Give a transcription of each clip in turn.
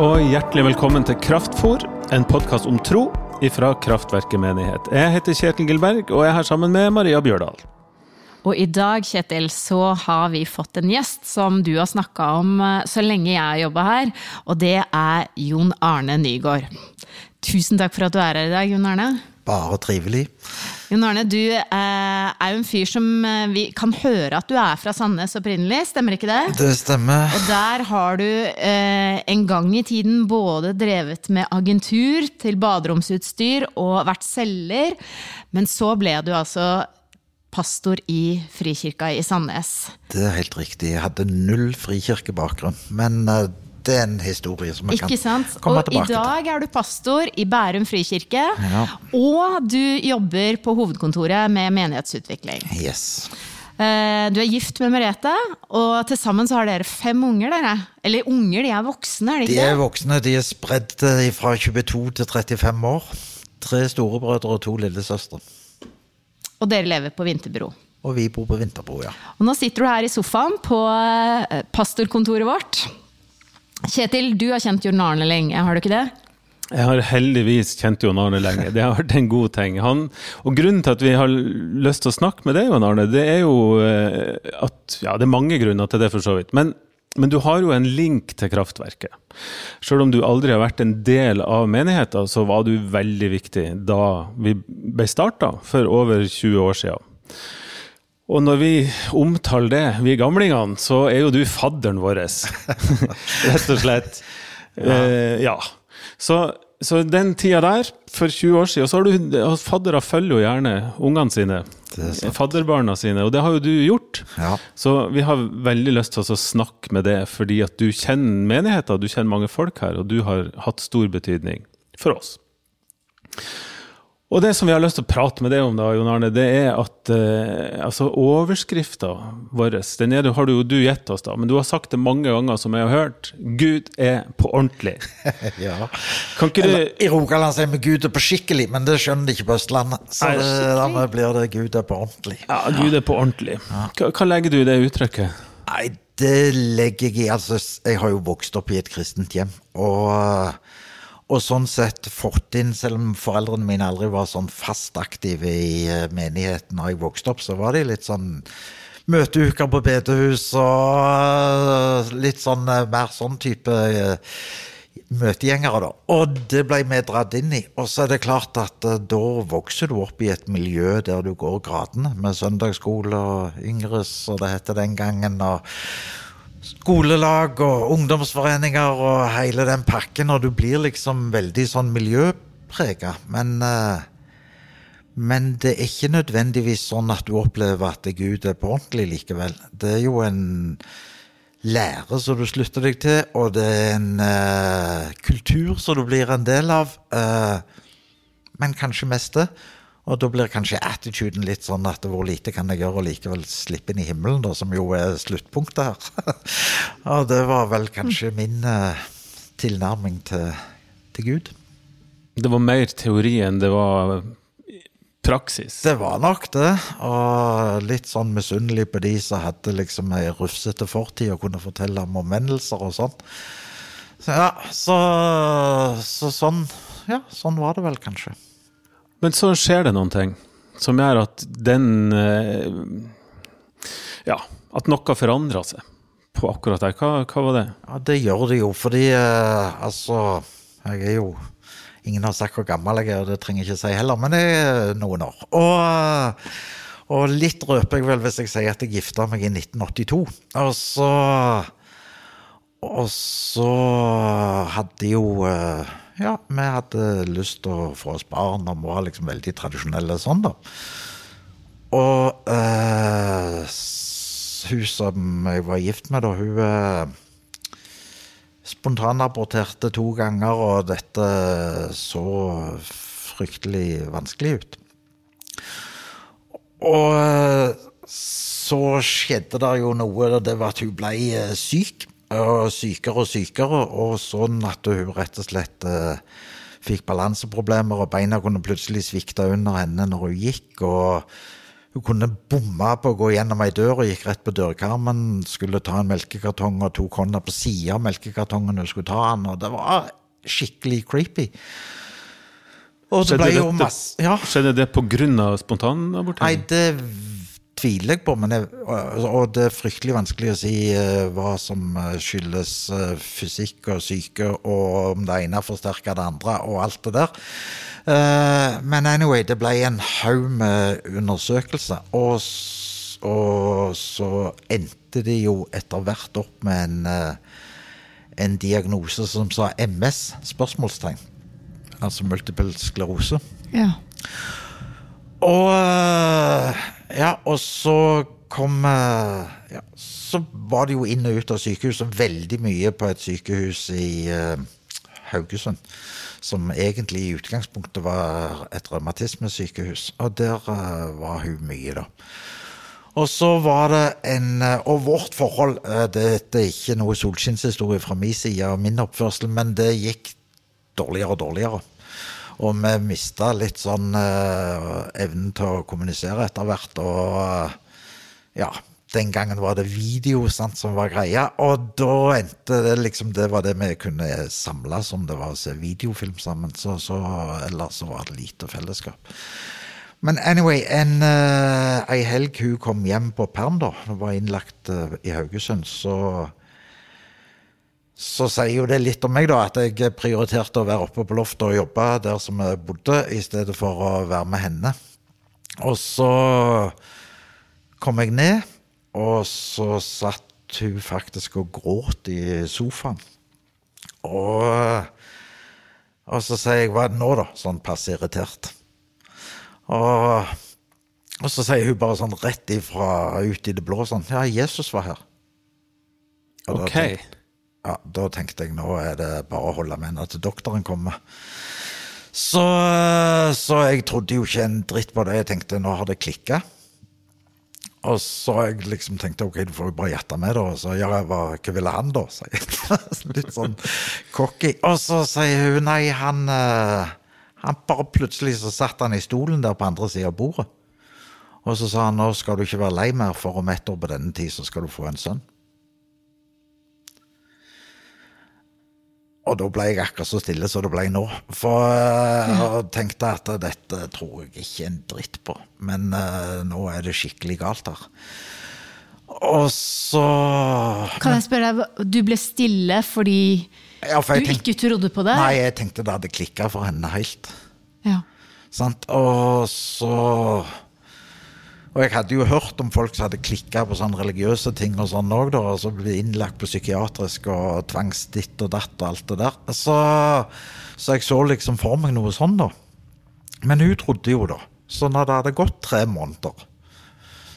Og hjertelig velkommen til Kraftfor, en podkast om tro ifra Kraftverket menighet. Jeg heter Kjetil Gilberg og jeg er her sammen med Maria Bjørdal. Og i dag, Kjetil, så har vi fått en gjest som du har snakka om eh, så lenge jeg har jobba her, og det er Jon Arne Nygaard. Tusen takk for at du er her i dag, Jon Arne. Bare trivelig. Jon Arne, du eh, er jo en fyr som eh, vi kan høre at du er fra Sandnes opprinnelig, stemmer ikke det? Det stemmer. Og der har du eh, en gang i tiden både drevet med agentur til baderomsutstyr og vært selger, men så ble du altså pastor i Frikirka i Sandnes. Det er helt riktig. Jeg hadde null frikirkebakgrunn. Men det er en historie som jeg Ikke kan sant? komme Og tilbake til. I dag er du pastor i Bærum frikirke, Ja. og du jobber på hovedkontoret med menighetsutvikling. Yes. Eh, Du er gift med Merete, og til sammen så har dere fem unger, dere. Eller unger, de er voksne, er de ikke? De er voksne. De er spredd eh, fra 22 til 35 år. Tre storebrødre og to lillesøstre. Og dere lever på Vinterbro. Og vi bor på Vinterbro, ja. Og nå sitter du her i sofaen på eh, pastorkontoret vårt. Kjetil, du har kjent Jon Arne lenge, har du ikke det? Jeg har heldigvis kjent Jon Arne lenge. Det har vært en god ting. Han, og grunnen til at vi har lyst til å snakke med deg, Jon Arne, det er jo eh, at Ja, det er mange grunner til det, for så vidt. Men, men du har jo en link til kraftverket. Selv om du aldri har vært en del av menigheten, så var du veldig viktig da vi ble starta for over 20 år siden. Og når vi omtaler det, vi gamlingene, så er jo du fadderen vår. Rett og slett. Eh, ja. Så, så den tida der, for 20 år siden, så har du Faddere følger jo gjerne ungene sine. Er. Fadderbarna sine, og det har jo du gjort. Ja. Så vi har veldig lyst til å snakke med det, fordi at du kjenner menigheter, du kjenner mange folk her, og du har hatt stor betydning for oss. Og det som vi har lyst til å prate med deg om, da, Jon Arne, det er at eh, altså overskrifta vår Den er, har du jo du gitt oss, da, men du har sagt det mange ganger, som jeg har hørt. Gud er på ordentlig. ja. Kan ikke Eller, I Rogaland sier vi Gud er på skikkelig, men det skjønner de ikke på Østlandet. Så det, dermed blir det Gud er på ordentlig. Ja, Gud er på ordentlig. Hva, hva legger du i det uttrykket? Nei, det legger jeg i Altså, jeg har jo vokst opp i et kristent hjem, og, og sånn sett fått inn Selv om foreldrene mine aldri var sånn fast aktive i eh, menigheten da jeg vokste opp, så var de litt sånn Møteuker på bedehus og eh, litt sånn eh, mer sånn type møtegjengere, da. Og det ble vi dratt inn i. Og så er det klart at da vokser du opp i et miljø der du går gradene, med søndagsskole og Yngres, og det heter den gangen, og skolelag og ungdomsforeninger og hele den pakken, og du blir liksom veldig sånn miljøprega. Men, eh, men det er ikke nødvendigvis sånn at du opplever at Gud er på ordentlig likevel. Det er jo en lære som du slutter deg til, og det er en uh, kultur som du blir en del av. Uh, men kanskje mest det. Og da blir kanskje attituden litt sånn at hvor lite kan jeg gjøre og likevel slippe inn i himmelen, da, som jo er sluttpunktet her. og det var vel kanskje min eh, tilnærming til, til Gud. Det var mer teori enn det var praksis. Det var nok det, og litt sånn misunnelig på de som hadde liksom ei rufsete fortid og kunne fortelle om omvendelser og sånn. Så ja, så, så sånn Ja, sånn var det vel kanskje. Men så skjer det noen ting som gjør at den eh, Ja, at noe forandrer seg på akkurat der. Hva, hva var det? Ja, det gjør det jo, fordi eh, altså Jeg er jo Ingen har sagt hvor gammel jeg er, og det trenger jeg ikke si heller, men jeg er noen år. Og, eh, og litt røper jeg vel hvis jeg sier at jeg gifta meg i 1982. Og så Og så hadde jo eh, Ja, vi hadde lyst til å få oss barn, og vi var liksom veldig tradisjonelle sånn, da. Og eh, hun som jeg var gift med, da, hun eh, spontanaborterte to ganger, og dette så fryktelig vanskelig ut. Og eh, så skjedde det jo noe, og det var at hun ble eh, syk. Og sykere og sykere, og sånn at hun rett og slett eh, fikk balanseproblemer, og beina kunne plutselig svikte under henne når hun gikk. og Hun kunne bomme på å gå gjennom ei dør og gikk rett på dørkarmen. Skulle ta en melkekartong og tok hånda på sida av melkekartongen hun skulle ta den. Og det var skikkelig creepy. Og det Skjedde ble jo masse Ja. Skjedde det pga. spontanabortering? Nei, det tviler jeg på, jeg, og det er fryktelig vanskelig å si eh, hva som eh, skyldes eh, fysikk og syke, og om det ene forsterker det andre, og alt det der. Men anyway, det ble en haug med undersøkelser, og, og så endte de jo etter hvert opp med en, en diagnose som sa MS? spørsmålstegn. Altså multiple sklerose. Ja. Og øh, Ja, og så kom øh, ja, Så var det jo inn og ut av sykehuset veldig mye på et sykehus i uh, Haugesund. Som egentlig i utgangspunktet var et revmatismesykehus. Og der uh, var hun mye, da. Og så var det en Og vårt forhold Dette er ikke noe solskinnshistorie fra min side og min oppførsel, men det gikk dårligere og dårligere. Og vi mista litt sånn eh, evnen til å kommunisere etter hvert. Og eh, ja, den gangen var det video sant, som var greia. Og da endte det liksom Det var det vi kunne samles om, det var å se videofilm sammen. Så, så, ellers så var det lite fellesskap. Men anyway, en, eh, ei helg hun kom hjem på perm, da, hun var innlagt eh, i Haugesund, så så sier jo det litt om meg, da, at jeg prioriterte å være oppe på loftet og jobbe der som jeg bodde, i stedet for å være med henne. Og så kom jeg ned, og så satt hun faktisk og gråt i sofaen. Og, og så sier jeg 'hva er det nå', da? Sånn passe irritert. Og, og så sier hun bare sånn rett ifra ut i det blå sånn 'ja, Jesus var her'. Og Ok. tenkte- ja, da tenkte jeg nå er det bare å holde med henne til doktoren kommer. Så, så jeg trodde jo ikke en dritt på det. Jeg tenkte nå har det klikka. Og så jeg liksom tenkte ok, du får jo bare gjette med, da. Og så ja, hva, hva ville han, da? Så jeg, litt sånn cocky. Og så sier hun nei, han, eh, han bare plutselig så satt han i stolen der på andre sida av bordet. Og så sa han nå skal du ikke være lei mer, for om ett år på denne tid så skal du få en sønn. Og da ble jeg akkurat så stille som det ble nå. For eh, jeg tenkte at dette tror jeg ikke en dritt på. Men uh, nå er det skikkelig galt her. Og så Kan jeg spørre deg, du ble stille fordi Ja, for du tenkte- ikke trodde på det? Nei, jeg tenkte det hadde klikka for henne helt. Ja. Sant? Og så Og jeg hadde jo hørt om folk som hadde klikka på sånne religiøse ting og sånn òg. Og så ble innlagt på psykiatrisk og tvangsditt og datt og alt det der. Så, så jeg så liksom for meg noe sånn, da. Men hun trodde jo, da. Så når det hadde gått tre måneder,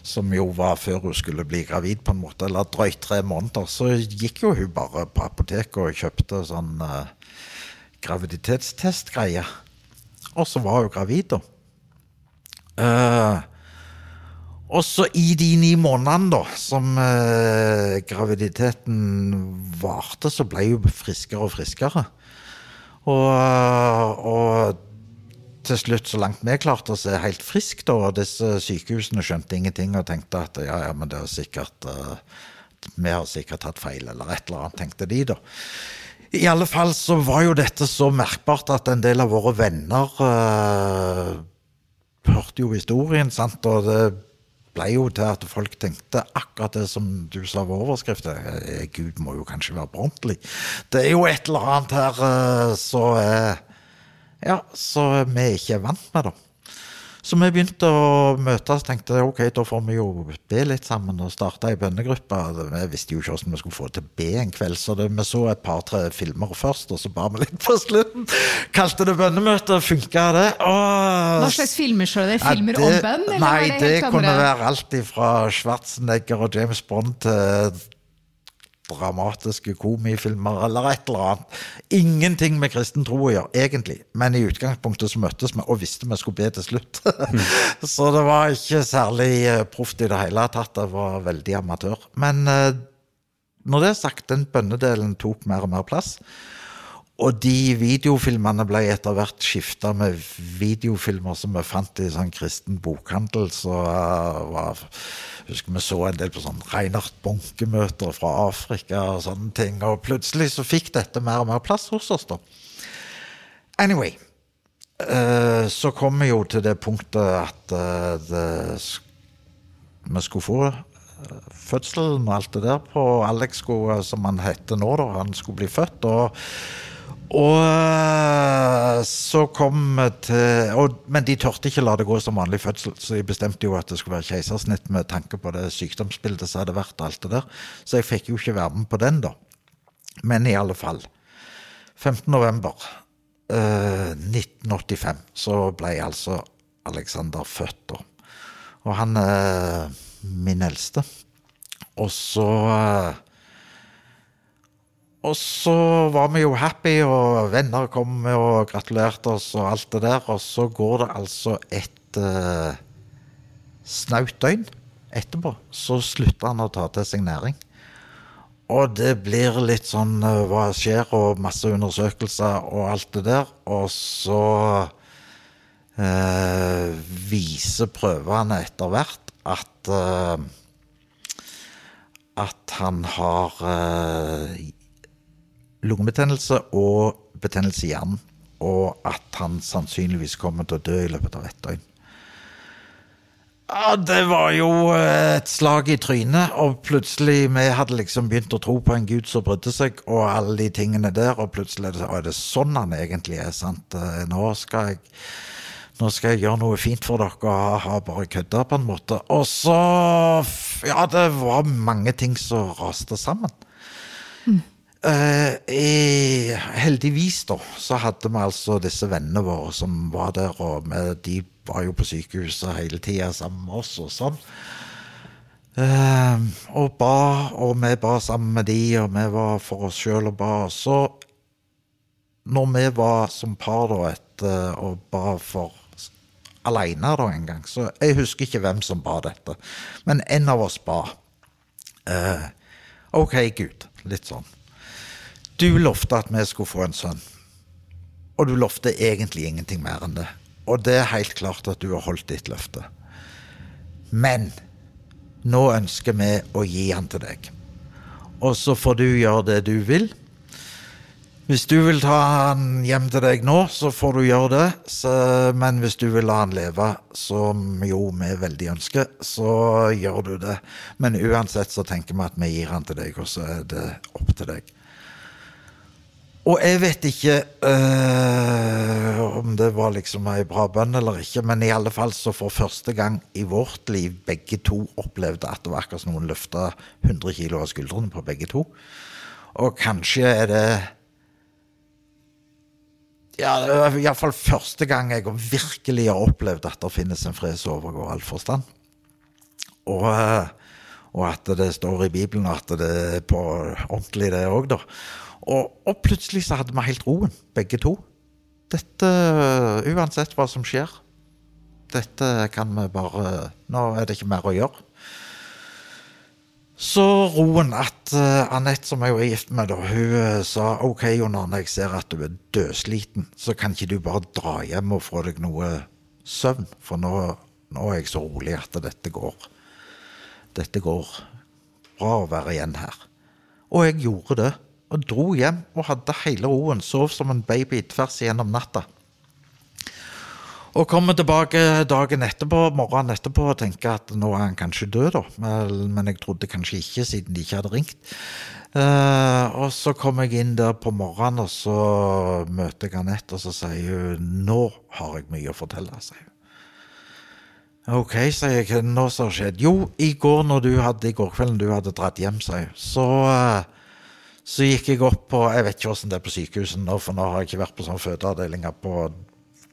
som jo var før hun skulle bli gravid, på en måte, eller drøyt tre måneder, så gikk jo hun bare på apoteket og kjøpte sånn eh, graviditetstestgreie. Og så var hun gravid, da. Eh, og så i de ni månedene da, som eh, graviditeten varte, så ble hun friskere og friskere. Og, eh, og til slutt, så langt vi klarte å se helt frisk, da, og disse sykehusene skjønte ingenting og tenkte at ja, ja, men det er sikkert eh, Vi har sikkert tatt feil, eller et eller annet, tenkte de, da. I alle fall så var jo dette så merkbart at en del av våre venner eh, hørte jo historien, sant, og det ble jo til at folk tenkte akkurat det som du sa ved overskriften. Eh, Gud må jo kanskje være på. Det er jo et eller annet her som så eh, Ja, så vi ikke er vant med, da. Så vi begynte å møtes og tenkte ok, da får vi jo be litt sammen og starte ei bønnegruppe. Vi visste jo ikke hvordan vi skulle få til be en kveld, så det, vi så et par-tre filmer først, og så ba vi litt på slutten. Kalte det bønnemøte, funka det? Og Hva slags filmer så ja, Filmer det- om bønn? Eller Nei, det, det, kunne være alt fra Schwarzenegger og James Bond til dramatiske komifilmer eller et eller annet. Ingenting med kristen tro å gjøre, egentlig. Men i utgangspunktet så møttes vi og visste vi skulle be til slutt. så det var ikke særlig eh, proft i det hele tatt. Det var veldig amatør. Men eh, når det er sagt, den bønnedelen tok mer og mer plass. Og de videofilmene ble etter hvert skifta med videofilmer som vi fant i sånn kristen bokhandel. Så uh, var, husker vi så en del på sånn Reinart Bunke-møter fra Afrika og sånne ting. Og plutselig så fikk dette mer og mer plass hos oss, da. Anyway. Uh, så kom vi jo til det punktet at uh, det, vi skulle få fødselen og alt det der på Alex, skulle, som han heter nå, da. Han skulle bli født. og og eh, så kom til og, Men de tørte ikke la det gå som vanlig fødsel, så de bestemte jo at det skulle være keisersnitt med tanke på det sykdomsbildet som hadde vært. alt det der. Så jeg fikk jo ikke være med på den, da. Men i alle fall. 15. november eh, 1985 så ble altså Alexander født, da. Og han er min eldste. Og så eh, og så var vi jo happy, og venner kom og gratulerte oss og alt det der. Og så går det altså et uh, snaut døgn etterpå, så slutter han å ta til seg næring. Og det blir litt sånn uh, hva skjer, og masse undersøkelser og alt det der. Og så uh, viser prøvene etter hvert at at han har lungebetennelse og betennelse i hjernen. Og at han sannsynligvis kommer til å dø i løpet av ett døgn. Ja, det var jo eh, et slag i trynet, og plutselig vi hadde liksom begynt å tro på en gud som brydde seg, og alle de tingene der, og plutselig er det, er det sånn han egentlig er, sant. Eh, nå skal jeg nå skal jeg gjøre noe fint for dere og ha bare kødda, på en måte. Og så Ja, det var mange ting som raste sammen. Mm. Eh, heldigvis, da, så hadde vi altså disse vennene våre som var der, og de var jo på sykehuset hele tida sammen med oss og sånn. Uh, og ba, og vi ba sammen med de, og vi var for oss sjøl og ba. Så når vi var som par da etter og ba for aleine en gang, så jeg husker ikke hvem som ba dette, men en av oss ba. Uh, OK, Gud. Litt sånn. Du lovte at vi skulle få en sønn. Og du lovte egentlig ingenting mer enn det. Og det er helt klart at du har holdt ditt løfte. Men nå ønsker vi å gi han til deg. Og så får du gjøre det du vil. Hvis du vil ta han hjem til deg nå, så får du gjøre det. Så, men hvis du vil la han leve, som jo vi veldig ønsker, så gjør du det. Men uansett så tenker vi at vi gir han til deg, og så er det opp til deg. Og jeg vet ikke øh, om det var liksom ei bra bønn eller ikke, men i alle fall så for første gang i vårt liv begge to opplevde at det var akkurat som noen løfta 100 kilo av skuldrene på begge to. Og kanskje er det Ja, det var iallfall første gang jeg virkelig har opplevd at det finnes en fred som overgår all forstand. Og, øh, og at det står i Bibelen at det er på ordentlig, det òg, da. Og, og, plutselig så hadde vi helt roen, begge to. Dette Uansett hva som skjer. Dette kan vi bare Nå er det ikke mer å gjøre. Så roen at uh, Anette, som jeg er gift med, da, hun uh, sa OK, Jon når jeg ser at du er dødsliten, så kan ikke du bare dra hjem og få deg noe søvn? For nå, nå er jeg så rolig at dette går. Dette går bra å være igjen her. Og jeg gjorde det og dro hjem og hadde hele roen. Sov som en baby tvers igjennom natta. Og kommer tilbake dagen etterpå, morgenen etterpå og tenker at nå er han kanskje død, da. Men jeg trodde kanskje ikke, siden de ikke hadde ringt. Uh, og så kommer jeg inn der på morgenen, og så møter jeg Anette, og så sier hun 'Nå har jeg mye å fortelle', sier hun. Ok, sier jeg. Nå som har skjedd? Jo, i går når du hadde, i går kvelden du hadde dratt hjem, sier hun, så uh, så gikk jeg opp på Jeg vet ikke hvordan det er på sykehuset nå, for nå har jeg ikke vært på sånn fødeavdelinger på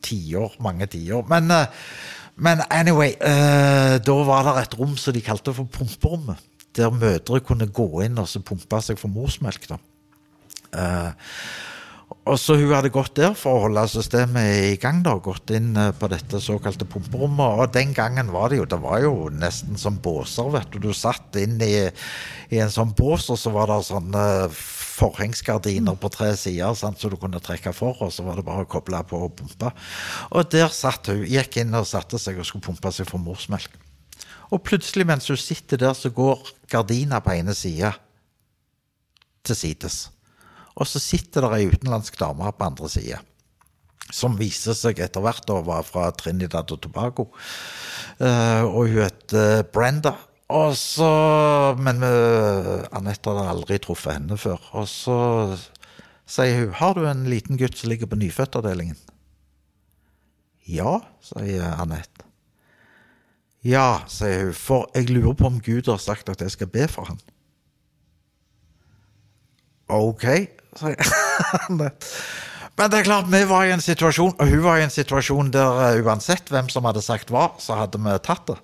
tiår, mange tiår. Men, eh, men anyway, uh, da var det et rom som de kalte for pumperommet. Der mødre kunne gå inn og så pumpe seg for morsmelk. da. Og så Hun hadde gått der for å holde systemet i gang. da, Gått inn på dette såkalte pumperommet. Og den gangen var det jo det var jo nesten som båser. vet Du Du satt inn i, i en sånn bås, og så var det sånne forhengsgardiner på tre sider sant, så du kunne trekke for, og så var det bare å koble på og pumpe. Og der satt hun. Gikk inn og satte seg og skulle pumpe seg for morsmelk. Og plutselig mens hun sitter der, så går gardina på ene sida til sides. Og så sitter det ei utenlandsk dame her på andre sida. Som viser seg etter hvert å være fra Trinidad og Tobago. Uh, og hun heter Brenda. Og så, Men Anette hadde aldri truffet henne før. Og så sier hun har du en liten gutt som ligger på nyfødtavdelingen. Ja, sier Anette. Ja, sier hun, for jeg lurer på om Gud har sagt at jeg skal be for han. Ok. Men det er klart, vi var i en situasjon, og hun var i en situasjon der uh, uansett hvem som hadde sagt hva, så hadde vi tatt det.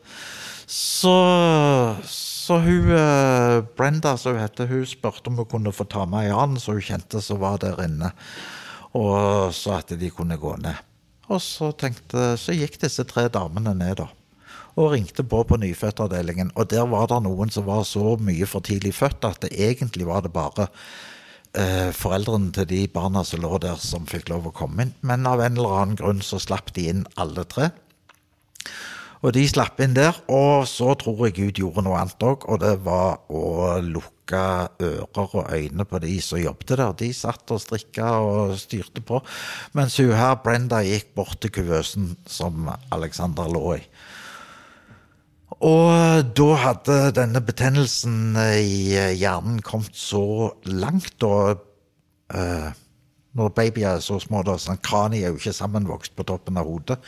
Så, så hun uh, Brenda, som hun heter, hun spurte om hun kunne få ta med ei annen som hun kjente som var der inne, og så at de kunne gå ned. Og så, tenkte, så gikk disse tre damene ned, da. Og ringte på på nyfødtavdelingen. Og der var det noen som var så mye for tidlig født at det egentlig var det bare eh, foreldrene til de barna som lå der, som fikk lov å komme inn. Men av en eller annen grunn så slapp de inn alle tre. Og de slapp inn der, og så tror jeg Gud gjorde noe annet òg, og det var å lukke ører og øyne på de som jobbet der. De satt og strikka og styrte på, mens hun her, Brenda, gikk bort til kuvøsen som Alexander lå i. Og da hadde denne betennelsen i hjernen kommet så langt, og eh, når babyer er så små, da, sånn, kraniet er jo ikke sammenvokst på toppen av hodet,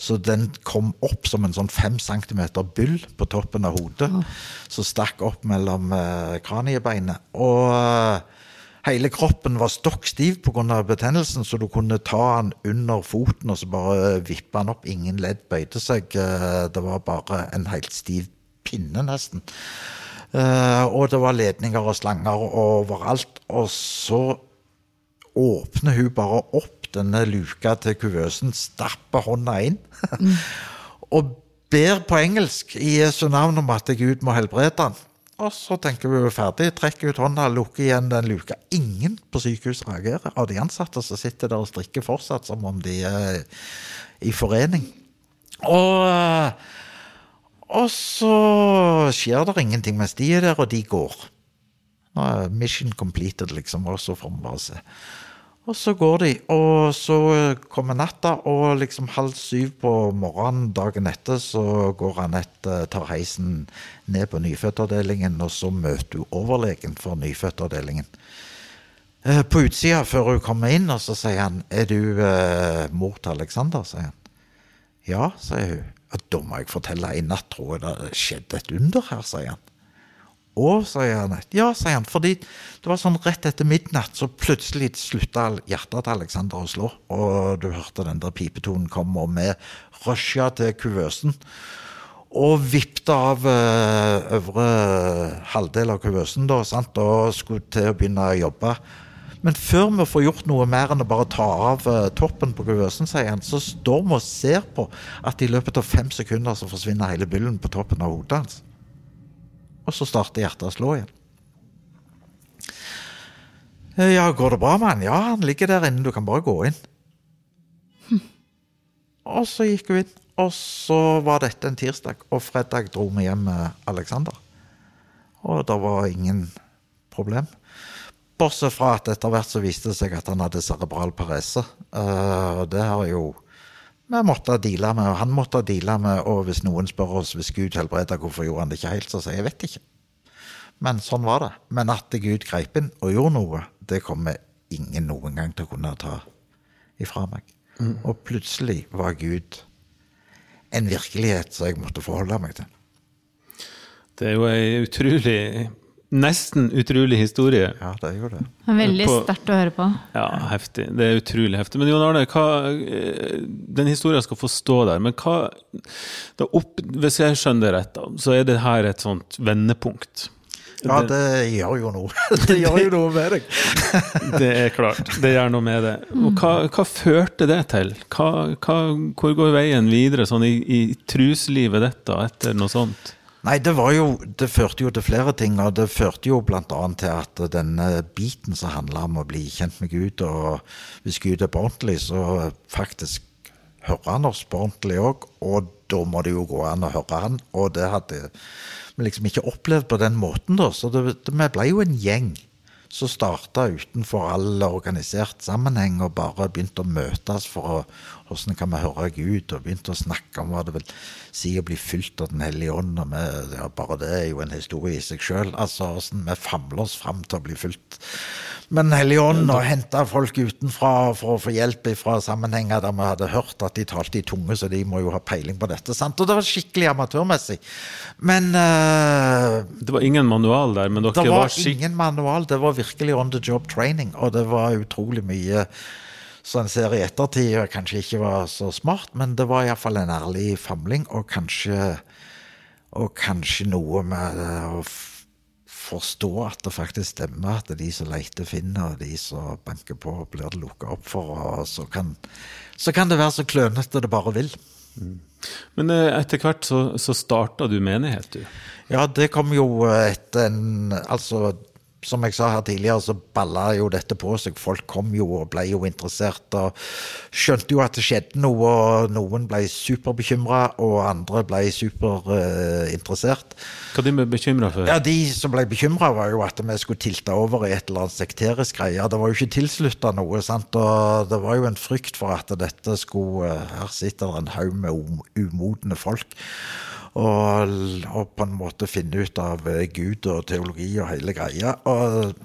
så den kom opp som en sånn fem centimeter byll på toppen av hodet, som stakk opp mellom eh, kraniebeinet. Og eh, hele kroppen var stokk stiv pga. betennelsen, så du kunne ta han under foten og så bare vippe han opp. Ingen ledd bøyde seg. eh, Det var bare en helt stiv pinne, nesten. Eh, og det var ledninger og slanger overalt. Og så åpner hun bare opp denne luka til kuvøsen, stapper hånda inn og ber på engelsk i Jesu navn om at Gud må helbrede han. Og så tenker vi er ferdig, trekker ut hånda, lukker igjen den luka. Ingen på sykehuset reagerer av de ansatte som sitter der og strikker fortsatt som om de er i forening. Og, og så skjer det ingenting mens de er der, og de går. Mission completed, liksom, også bare se. Og så går de, og så kommer natta, og liksom halv syv på morgenen dagen etter så går Anette, tar heisen ned på nyfødtavdelingen, og så møter hun overlegen for nyfødtavdelingen. Eh, På utsida før hun kommer inn, og så sier han 'Er du eh, mor til Alexander?' sier han. 'Ja', sier hun. «Ja, 'Da må jeg fortelle, i natt tror jeg det skjedde et under her', sier han. Å, sier Anette. Ja, sier han, fordi det var sånn rett etter midnatt, så plutselig slutta hjertet til Alexander å slå, og du hørte den der pipetonen komme, og vi rusha til kuvøsen. Og vippte av eh, øvre halvdel av kuvøsen, da, sant, og skulle til å begynne å jobbe. Men før vi får gjort noe mer enn å bare ta av eh, toppen på kuvøsen, sier han, så står vi og ser på at i løpet av fem sekunder så forsvinner hele byllen på toppen av hodet hans. Og så starter hjertet å slå igjen. Eh, Ja, går det bra med han? Ja, han ligger der inne, du kan bare gå inn. Og så gikk hun inn, og så var dette en tirsdag, og fredag dro vi hjem med Alexander. Og det var ingen problem. Bortsett fra at etter hvert så viste det seg at han hadde cerebral parese. Uh, det har jo vi måtte deale med, og han måtte deale med, og hvis noen spør oss hvis Gud helbreder, hvorfor gjorde han det ikke helt, så sier jeg vet ikke. Men sånn var det. Men at Gud greip inn og gjorde noe, det kommer ingen noen gang til å kunne ta ifra meg. Og plutselig var Gud en virkelighet som jeg måtte forholde meg til. Det er jo ei utrolig Nesten utrolig historie. Ja, det gjorde jo det. Veldig sterkt å høre på. Ja, heftig. Det er utrolig heftig. Men Jon Arne, hva, eh, den historien skal få stå der. Men hva da opp, Hvis jeg skjønner det rett, så er det her et sånt vendepunkt. Ja, det gjør jo noe. Det gjør jo noe med deg. Det er klart. Det gjør noe med det. Og hva, hva førte det til? Hva, hva, hvor går veien videre sånn i, i truslivet ditt etter noe sånt? Nei, det var jo Det førte jo til flere ting, og det førte jo annet til at denne biten som handla om å bli kjent med Gud, og hvis Gud er på ordentlig, så faktisk hører han oss på ordentlig òg, og da må det jo gå an å høre han, og det hadde vi liksom ikke opplevd på den måten, da, så det, vi ble jo en gjeng som starta utenfor all organisert sammenheng og bare begynte å møtes for å hvordan kan vi høre Gud, og begynte å snakke om hva det vil si å bli fylt av Den hellige ånd. og vi, ja, Bare det er jo en historie i seg sjøl. Altså hvordan vi famler oss fram til å bli fylt med Den hellige ånd og hente folk utenfra for å få hjelp fra sammenhenger der vi hadde hørt at de talte i tunge, så de må jo ha peiling på dette. sant? Og det var skikkelig amatørmessig. Men uh, Det var ingen manual der, men dere det var, var ingen manual. Det var virkelig on the job training, og det var utrolig mye så en ser i ettertid kanskje ikke var så smart, men det var iallfall en ærlig famling, og kanskje, og kanskje noe med å forstå at det faktisk stemmer at de som leter, finner, og de som banker på, blir det lukka opp for. og så kan, så kan det være så klønete det bare vil. Men eh, etter hvert så, så starta du menighet, du? Ja, det kom jo etter en Altså som jeg sa her tidligere, så balla jo dette på seg. Folk kom jo og ble jo interessert og skjønte jo at det skjedde noe. og Noen ble superbekymra, og andre ble superinteressert. Uh, Hva de ble bekymra for? Ja, De som ble bekymra, var jo at vi skulle tilte over i et eller annet sekterisk greie. Det var jo ikke tilslutta noe. sant? Og det var jo en frykt for at dette skulle Her sitter det en haug med umodne folk og, og, på en måte finne ut av eh, Gud og teologi og hele greia. Og,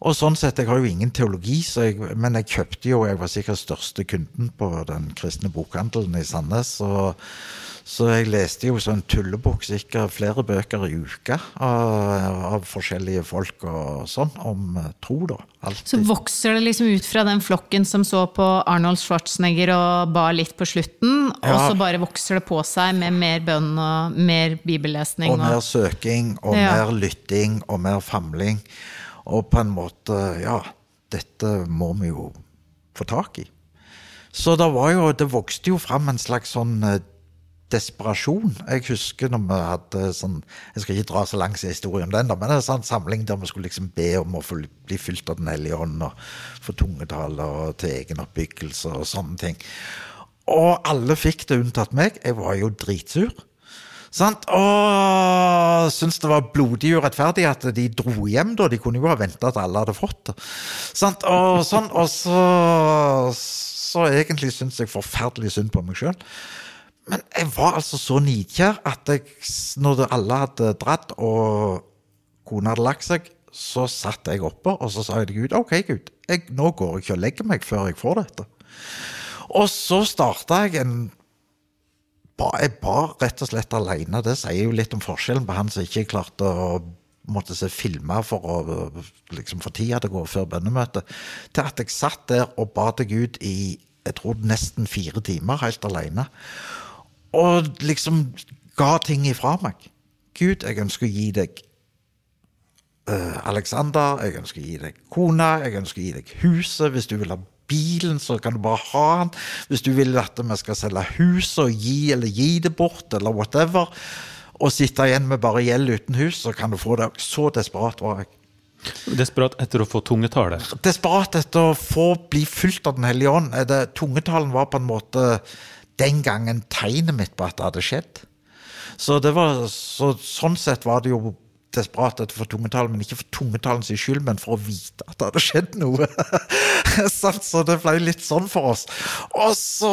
og sånn sett, jeg har jo ingen teologi, jeg, men jeg kjøpte jo Jeg var sikkert største kunden på den kristne bokhandelen i Sandnes. og så jeg leste jo sånn tullebukk, sikkert flere bøker i uka av, av, forskjellige folk og sånn, om eh, tro, da. Altid. Så vokser det liksom ut fra den flokken som så på Arnold Schwarzenegger og ba litt på slutten, ja. og så bare vokser det på seg med mer bønn og mer bibellesning? Og, og mer søking, og ja. mer lytting, og mer famling. Og på en måte, ja, dette må vi jo få tak i. Så det, var jo, det vokste jo fram en slags sånn eh, desperasjon. Jeg husker når vi hadde sånn Jeg skal ikke dra så langt i historien om den, da, men en sånn samling der vi skulle liksom be om å bli fylt av Den hellige ånd og få tungetaler og til egen oppbyggelse og sånne ting. Og alle fikk det unntatt meg. Jeg var jo dritsur. Sant? Og syntes det var blodig urettferdig at de dro hjem, da. De kunne jo ha venta at alle hadde fått det. Sant? Og sånn, og så, så egentlig syns jeg forferdelig synd på meg sjøl. Men jeg var altså så nidkjær at jeg, når alle hadde dratt og kona hadde lagt seg, så satt jeg oppe og så sa jeg til Gud OK, Gud, jeg, nå går jeg ikke og legger meg før jeg får dette. Og så starta jeg en Jeg bar rett og slett alene. Det sier jo litt om forskjellen på han som ikke klarte å måtte se filme for å liksom få tida til å gå før bønnemøtet, til at jeg satt der og ba til Gud i jeg tror nesten fire timer helt alene og liksom ga ting ifra meg. Gud, jeg ønsker å gi deg uh, Alexander, jeg ønsker å gi deg kona, jeg ønsker å gi deg huset. Hvis du vil ha bilen, så kan du bare ha den. Hvis du vil at vi skal selge huset og gi eller gi det bort, eller whatever, og sitte igjen med bare gjeld uten hus, så kan du få det. Så desperat var jeg. Desperat etter å få tungetale? Desperat etter å få bli fylt av Den hellige ånd. Tungetalen var på en måte den gangen tegnet mitt på at det hadde skjedd. Så, det var, så sånn sett var det jo desperat etter for tungetalen, men ikke for tungetalens skyld, men for å vite at det hadde skjedd noe. så det ble litt sånn for oss. Og så,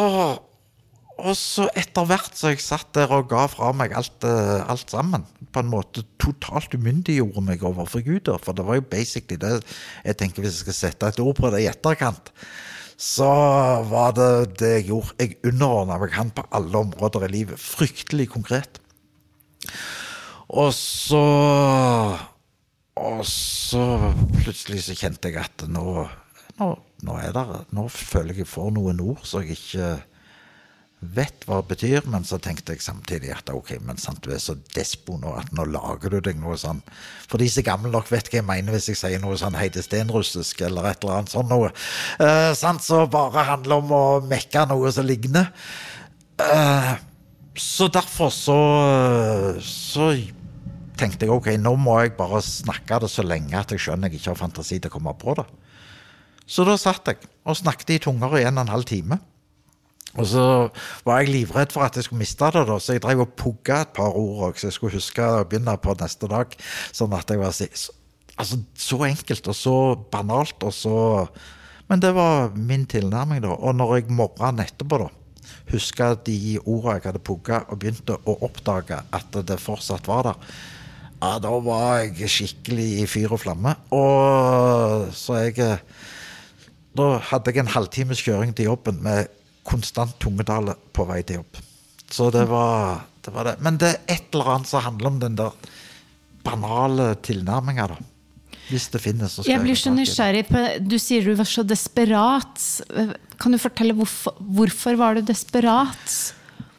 og så etter hvert så jeg satt der og ga fra meg alt, eh, alt sammen, på en måte totalt umyndiggjorde meg overfor Gud. For det var jo basically det jeg tenker hvis jeg skal sette et ord på det i etterkant så var det det jeg gjorde. Jeg underordna meg han på alle områder i livet. Fryktelig konkret. Og så Og så plutselig så kjente jeg at nå, nå, nå er det Nå føler jeg jeg får noen ord så jeg ikke vet hva det betyr, men så tenkte jeg samtidig at ok, men sant, du er så despo nå at nå lager du deg noe sånn For de som er gamle nok, vet hva jeg mener hvis jeg sier noe sånn heidestenrussisk eller et eller annet sånn noe. Uh, sant, så bare handler om å mekke noe som ligner. Uh, så derfor så, så tenkte jeg ok, nå må jeg bare snakke det så lenge at jeg skjønner jeg ikke har fantasi til å komme på det. Så da satt jeg og snakket i tunger i en og en halv time. Og så var jeg livredd for at jeg skulle miste det, da, så jeg drev og pugga et par ord så jeg skulle huske å begynne på neste dag. Sånn at jeg var så, altså, så enkelt og så banalt og så Men det var min tilnærming, da. Og når jeg morgenen etterpå, da huska de ordene jeg hadde pugga, og begynte å oppdage at det fortsatt var der, ja, da var jeg skikkelig i fyr og flamme. Og så jeg Da hadde jeg en halvtimes kjøring til jobben med konstant tungetale på vei til jobb. Så det var, det var det. Men det er et eller annet som handler om den der banale tilnærminga, da. Hvis det finnes. Så skal jeg blir så nysgjerrig på Du sier du var så desperat. Kan du fortelle hvorfor, hvorfor var du desperat?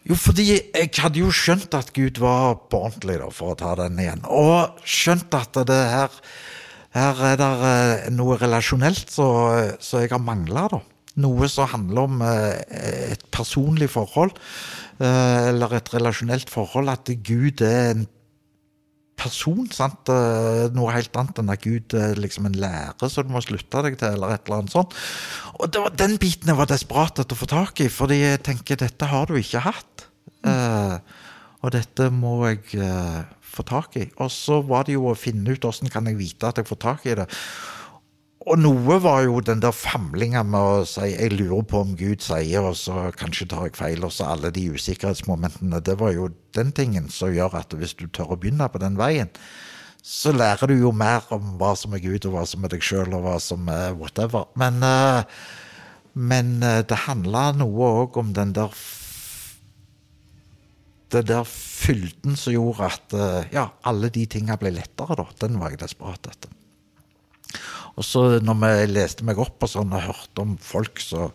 Jo, fordi jeg hadde jo skjønt at Gud var på ordentlig, da, for å ta den igjen. Og skjønt at det her her er det eh, noe relasjonelt som jeg har mangla, da noe som handler om eh, et personlig forhold, eh, eller et relasjonelt forhold, at Gud er en person. sant? Eh, noe helt annet enn at Gud er liksom en lære som du må slutte deg til, eller et eller annet sånt. Og det var den biten jeg var desperat etter å få tak i, fordi jeg tenker dette har du ikke hatt. Mm. og dette må jeg få tak i. Og så var det jo å finne ut åssen kan jeg vite at jeg får tak i det. Og noe var jo den der famlinga med å si 'jeg lurer på om Gud sier', og så kanskje tar jeg feil, og så alle de usikkerhetsmomentene. Det var jo den tingen som gjør at hvis du tør å begynne på den veien, så lærer du jo mer om hva som er Gud, og hva som er deg sjøl, og hva som er whatever. Men, uh, men uh, det handla noe òg om den der det der fylden som gjorde at uh, ja, alle de tinga ble lettere, da. Den var jeg desperat etter. Og så når vi leste meg opp og sånn og hørte om folk så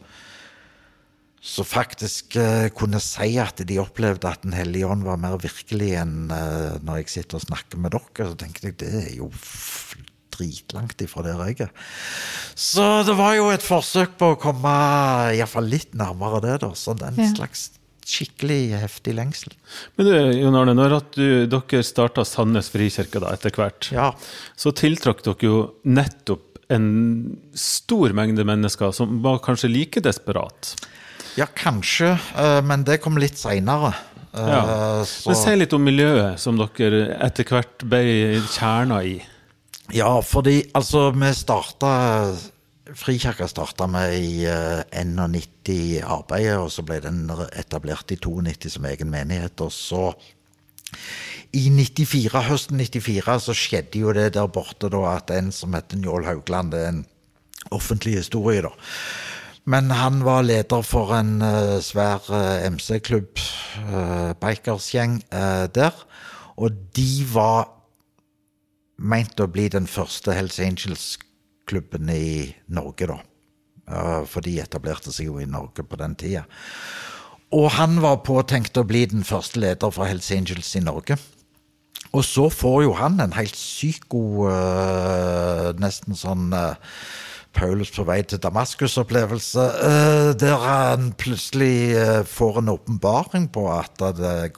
så faktisk uh, kunne si at de opplevde at Den hellige ånd var mer virkelig enn uh, når jeg sitter og snakker med dere. Så tenkte jeg det er jo dritlangt ifra der jeg er. Så det var jo et forsøk på å komme iallfall litt nærmere det, da. Så den ja. slags skikkelig heftig lengsel. Men du, Jon Arne, når du, dere starta Sandnes frikirke da, etter hvert, ja. så tiltrakk dere jo nettopp en stor mengde mennesker som var kanskje like desperat? Ja, kanskje, eh, men det kom litt seinere. Eh, ja. Men si litt om miljøet som dere etter hvert ble kjerna i. Ja, fordi altså, vi starta Frikirka starta med i 91 eh, arbeidet, og så ble den etablert i 92 som egen menighet. Og så i 94, høsten 94 så skjedde jo det der borte da at en som heter Njål Haugland, det er en offentlig historie, da. Men han var leder for en uh, svær uh, MC-klubb, uh, bikersgjeng, der. Og de var meint å bli den første Hells Angels-klubben i Norge, da. for de etablerte seg jo i Norge på den tida. Og han var påtenkt å bli den første leder for Hells Angels i Norge. Og så får jo han en helt syk god uh, Nesten sånn uh, Paulus på vei til Damaskus-opplevelse. Uh, der han plutselig får en åpenbaring på at det,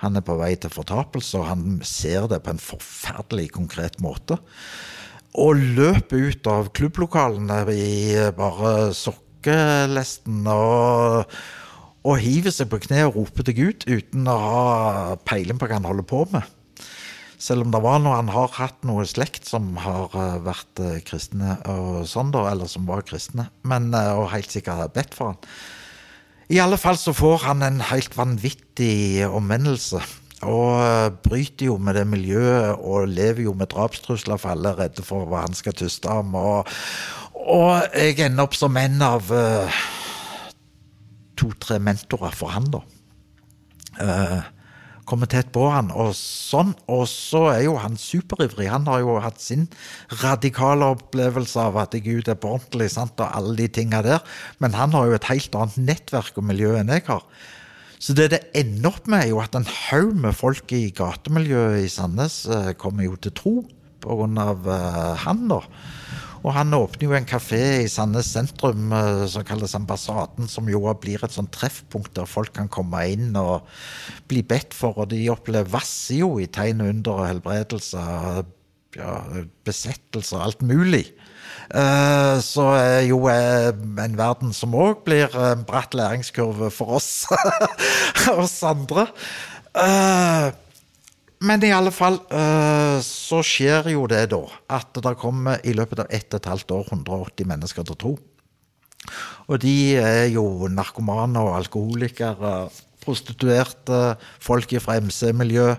han er på vei til fortapelse, og han ser det på en forferdelig konkret måte. Og løper ut av klubblokalene i bare sokkelesten og og hiver seg på kne og roper til Gud uten å ha peiling på hva han holder på med. Selv om det var noe, han har hatt noe slekt som har eh, vært eh, kristne, og sånn da, eller som var kristne, men, eh, og helt sikkert har bedt for han. I alle fall så får han en helt vanvittig omvendelse. Og bryter jo med det miljøet og lever jo med drapstrusler for alle er redde for hva han skal tyste om. Og, og jeg ender opp som en av uh, to-tre mentorer for han, da. Uh, kommer tett på han, og sånn. Og så er jo han superivrig. Han har jo hatt sin radikale opplevelse av at Gud er på ordentlig, sant, og alle de tinga der. Men han har jo et helt annet nettverk og miljø enn jeg har. Så det det ender opp med, er jo at en haug med folk i gatemiljøet i Sandnes uh, kommer jo til tro på grunn av uh, han, da. Og han åpner jo en kafé i Sandnes sentrum eh, som kalles Ambassaden, som jo blir et sånt treffpunkt der folk kan komme inn og bli bedt for. Og de opplever vasser jo i tegn under og helbredelse, ja, besettelse og alt mulig. Eh, så er jo eh, en verden som òg blir en bratt læringskurve for oss, oss andre. Men i alle fall uh, så skjer jo det da at det kommer i løpet av ett og et halvt år 180 mennesker til tro. Og de er jo narkomane og alkoholikere, prostituerte, folk fra MC-miljø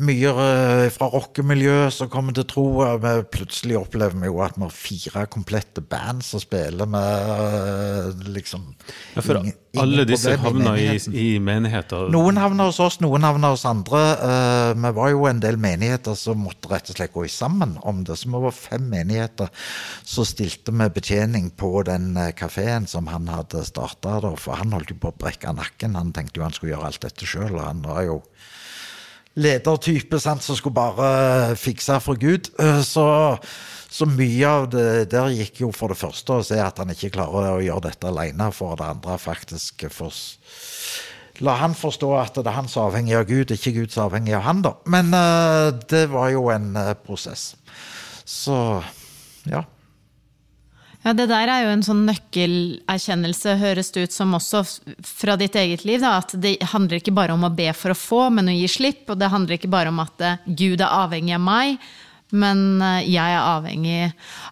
mye eh, fra rockemiljøet som kommer til tro. Vi plutselig opplever vi jo at vi har fire komplette band som spiller med eh, liksom ja, For ingen, alle disse havner i, i, menigheter? Noen havner hos oss, noen havner hos andre. Uh, vi var jo en del menigheter som måtte rett og slett gå sammen om det. Så vi var fem menigheter som stilte med betjening på den kafeen som han hadde starta. For han holdt jo på å brekke nakken. Han tenkte jo han skulle gjøre alt dette sjøl, og han var jo ledertype sant, som skulle bare fikse for Gud. Eh, så, så, mye av det der gikk jo for det første å se at han ikke klarer å gjøre dette alene, for det andre faktisk for, La han forstå at det er han som er avhengig av Gud, ikke Gud som er avhengig av han, da. Men uh, det var jo en prosess. Så ja. Ja, Det der er jo en sånn nøkkelerkjennelse, høres det ut som også fra ditt eget liv. Da, at det handler ikke bare om å be for å få, men å gi slipp. Og det handler ikke bare om at eh, Gud er avhengig av meg, men eh, jeg er avhengig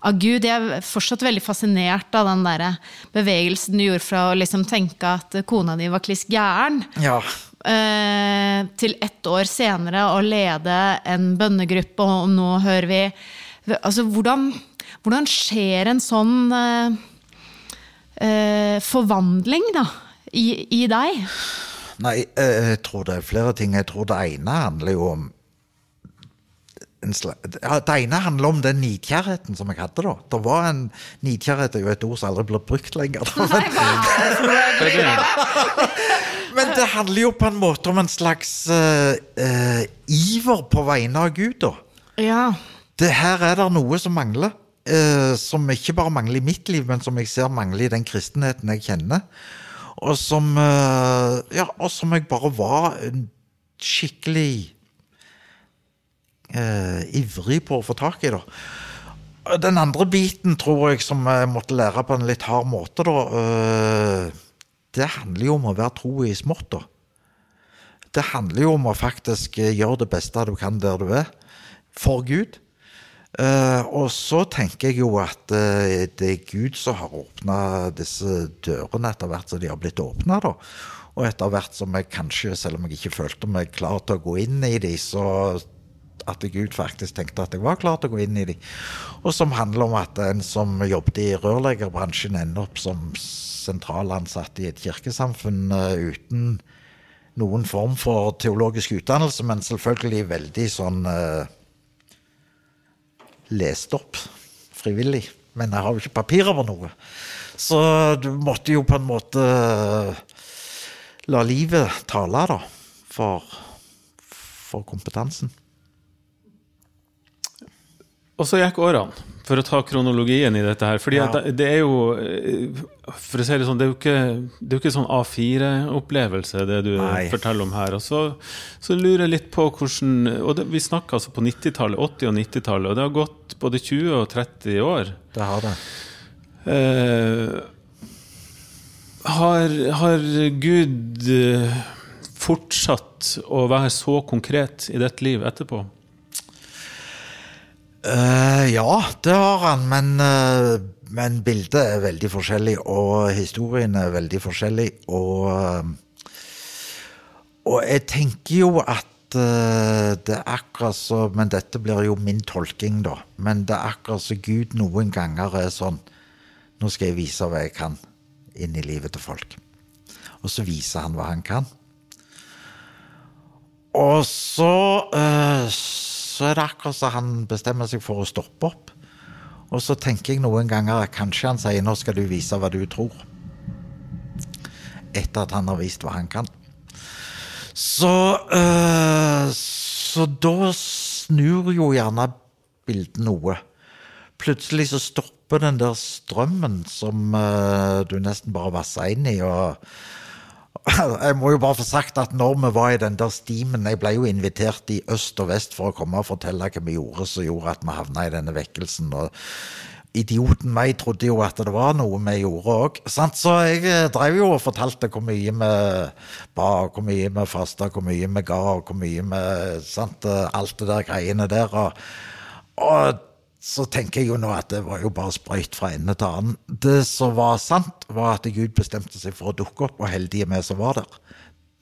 av Gud. Jeg er fortsatt veldig fascinert av den der bevegelsen du gjorde fra å liksom tenke at kona di var kliss gæren. Ja. Eh, til ett år senere å lede en bønnegruppe, og nå hører vi Altså, hvordan hvordan skjer en sånn eh, eh, forvandling da, i, i, deg? Nei, eh, jeg tror det er flere ting. Jeg tror det ene handler jo om det ene handler om den nidkjærheten som jeg hadde da. Det var en Nidkjærhet er jo et ord som aldri blir brukt lenger. Men det handler jo på en måte om en slags uh, uh, iver på vegne av Gud, da. Ja. Det her er det noe som mangler eh, som ikke bare mangler i mitt liv, men som jeg ser mangler i den kristenheten jeg kjenner. Og som, eh, ja, og som jeg bare var skikkelig eh, ivrig på å få tak i. da. Den andre biten tror jeg som jeg måtte lære på en litt hard måte, da, eh, det handler jo om å være tro i smått. da. Det handler jo om å faktisk gjøre det beste du kan der du er, for Gud. Uh, og så tenker jeg jo at uh, det er Gud som har åpna disse dørene etter hvert som de har blitt åpna. Og etter hvert som jeg kanskje, selv om jeg ikke følte meg klar til å gå inn i de, så at Gud faktisk tenkte at jeg var klar til å gå inn i de. Og som handler om at en som jobbet i rørleggerbransjen, ender opp som sentralansatt i et kirkesamfunn uh, uten noen form for teologisk utdannelse, men selvfølgelig veldig sånn lest opp frivillig. Men jeg har jo ikke papir over noe. Så du måtte jo på en måte eh, la livet tale, da, for, for kompetansen. Og så gikk årene, for å ta kronologien i dette her. fordi ja. det, det, er jo eh, For å si det sånn, det er jo ikke, det er jo ikke sånn A4-opplevelse, det du Nei. forteller om her. Og så, så, lurer jeg litt på hvordan Og det, vi snakker altså på 90-tallet, 80- og 90-tallet, og det har gått både 20 og 30 år. Det har det. Eh, har, har Gud eh, fortsatt å være så konkret i ditt liv etterpå? Uh, ja, det har han, men, uh, men, bildet er veldig forskjellig, og historien er veldig forskjellig. Og, uh, og jeg tenker jo at det er akkurat så Men dette blir jo min tolking, da. Men det er akkurat så Gud noen ganger er sånn Nå skal jeg vise hva jeg kan inn i livet til folk. Og så viser han hva han kan. Og så så er det akkurat så han bestemmer seg for å stoppe opp. Og så tenker jeg noen ganger kanskje han sier 'nå skal du vise hva du tror'. Etter at han har vist hva han kan. Så øh, Så da snur jo gjerne bildet noe. plutselig så stopper den der strømmen som eh, du nesten bare vasser inn i. og jeg må jo bare få sagt at når vi var i den der stimen Jeg ble jo invitert i øst og vest for å komme og fortelle hva vi gjorde som gjorde at vi havna i denne vekkelsen. og Idioten meg trodde jo at det var noe vi gjorde òg. Så jeg eh, drev jo og fortalte hvor mye vi ba, hvor mye vi fasta, hvor mye vi ga, hvor mye vi sant? Alt det der greiene der. Og, og så tenker jeg jo nå at det var jo bare sprøyt fra ende til annen. Det som var sant, var at Gud bestemte seg for å dukke opp, og heldige vi som var der.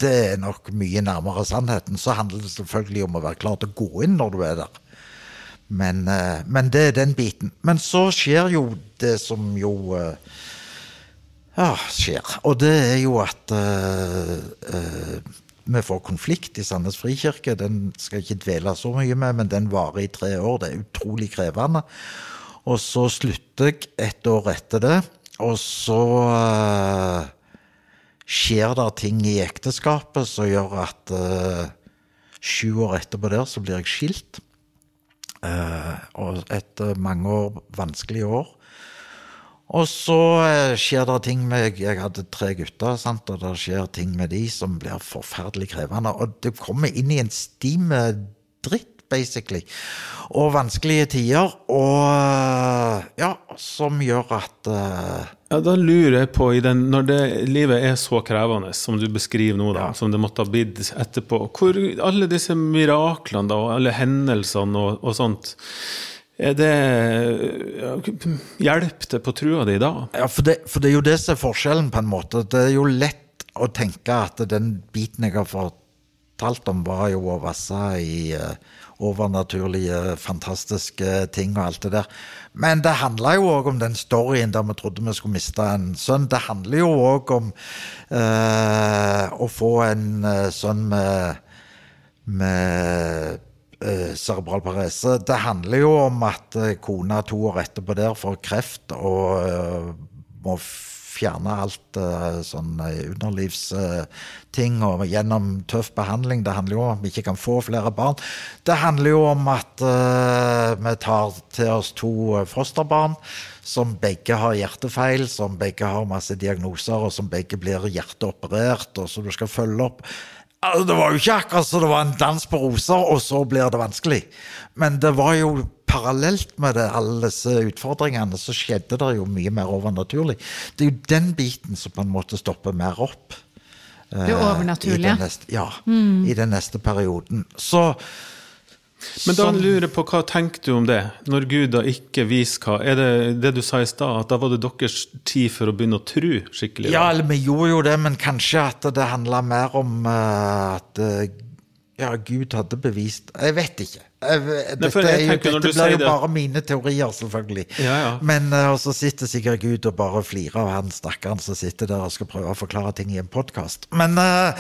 Det er nok mye nærmere sannheten. Så handler det selvfølgelig om å være klar til å gå inn når du er der. Men, eh, men, det er den biten. Men så skjer jo det som jo eh, ja, skjer. Og det er jo at uh, uh, vi får konflikt i Sandnes frikirke. Den skal jeg ikke dvele så mye med, men den varer i tre år. Det er utrolig krevende. Og så slutter jeg et år etter det, og så uh, skjer det ting i ekteskapet som gjør at sju år etterpå der så blir jeg skilt. Eh, og etter mange år, vanskelige år. Og så eh, skjer det ting med Jeg hadde tre gutter, sant? og det skjer ting med de som blir forferdelig krevende. Og det kommer inn i en sti med dritt basically. Og vanskelige tider, og eh, ja, som gjør at uh, Ja, Da lurer jeg på, den, når det, livet er så krevende som du beskriver nå, da, ja. som det måtte ha blitt etterpå, hvor alle disse miraklene da, og alle hendelsene og, og sånt er det Hjelp det på trua di da? Ja, for det, for det, er jo det som er forskjellen, på en måte. Det er jo lett å tenke at den biten jeg har fortalt om, var jo å vasse i uh, overnaturlige, fantastiske ting og alt det der. Men det handla jo òg om den storyen der vi trodde vi skulle miste en sønn. Det handler jo òg om uh, å få en uh, sønn med, med uh, cerebral parese. Det handler jo om at kona to år etterpå der får kreft og må fjerne alt uh, sånn eh, underlivsting og gjennom tøff behandling. Det handler jo om at vi ikke kan få flere barn. Det handler jo om at uh, vi tar til oss to fosterbarn som begge har hjertefeil, som begge har masse diagnoser, og som begge blir hjerteoperert, og som du skal følge opp. Altså, det var jo ikke akkurat så det var en dans på roser, og så blir det vanskelig. Men det var jo parallelt med det, alle disse utfordringene, så skjedde det jo mye mer overnaturlig. Det er jo den biten som på en måte stopper mer opp. Det overnaturlige? Uh, ja, mm. i den neste perioden. Så men da lurer jeg på, hva tenker du om det, når Gud da ikke viser hva Er det det du sa i stad, at da var det deres tid for å begynne å tro skikkelig? Da? Ja, eller vi gjorde jo det, men kanskje at det handla mer om uh, at uh, ja, Gud hadde bevist Jeg vet ikke. Dette, jeg jo, dette blir jo bare mine teorier, selvfølgelig. Ja, ja. Men uh, så sitter sikkert Gud og bare flirer av han stakkaren som sitter der og skal prøve å forklare ting i en podkast. Men, uh,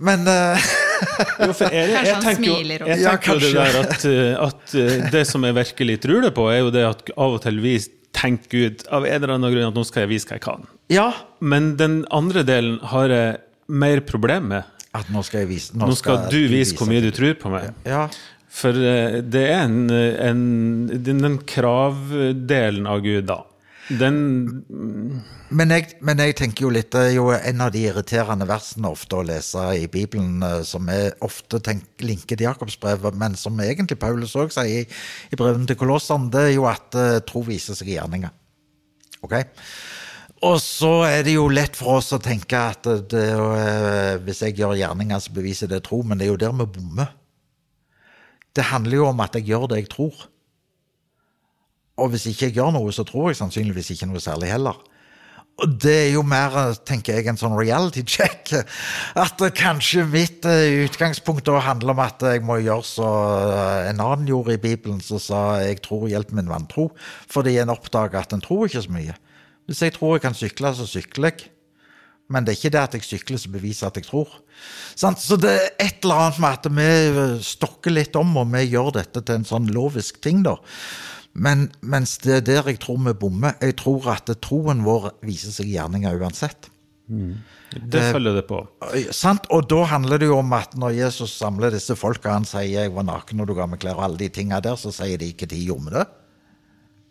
men uh, jo, for jeg, jeg, jeg tenker jo, jeg tenker det der at, at, det som jeg virkelig tror det på, er jo det at av og til vi tenker Gud av en eller annen grunn at nå skal jeg vise hva jeg kan. Ja. Men den andre delen har jeg mer problem med. At nå skal jeg vise Nå, nå skal, skal, du vise hvor mye du tror på meg. Ja. For eh, det er en, en den kravdelen av Gud, da. Den men jeg, men jeg, tenker jo litt Det er jo en av de irriterende versene ofte å lese i Bibelen, eh, som er ofte tenker, linket til Jakobsbrevet, men som egentlig Paulus òg sier i, i brevene til Kolossene, det er jo at uh, tro viser seg i gjerninger. Ok? Og så er det jo lett for oss å tenke at det, uh, hvis jeg gjør gjerninger, så beviser det tro, men det er jo der vi bommer. Det handler jo om at jeg gjør det jeg tror. Og hvis ikke jeg gjør noe, så tror jeg sannsynligvis ikke noe særlig heller. Og det er jo mer, tenker jeg, en sånn reality check. At kanskje mitt eh, utgangspunkt da handler om at jeg må gjøre så eh, en annen gjorde i Bibelen, som sa 'jeg tror, hjelp min vantro', fordi en oppdager at en tror ikke så mye. Hvis jeg tror jeg kan sykle, så sykler jeg. Men det er ikke det at jeg sykler som beviser at jeg tror. Så det er et eller annet med at vi stokker litt om, og vi gjør dette til en sånn lovisk ting, da. Men, mens det er der jeg tror vi bommer. Jeg tror at troen vår viser seg i gjerninger uansett. Mm. Det følger det på. Eh, sant? Og da handler det jo om at når Jesus samler disse folka, han sier 'jeg var naken og du ga meg klær', og alle de tinga der, så sier de ikke de gjorde det.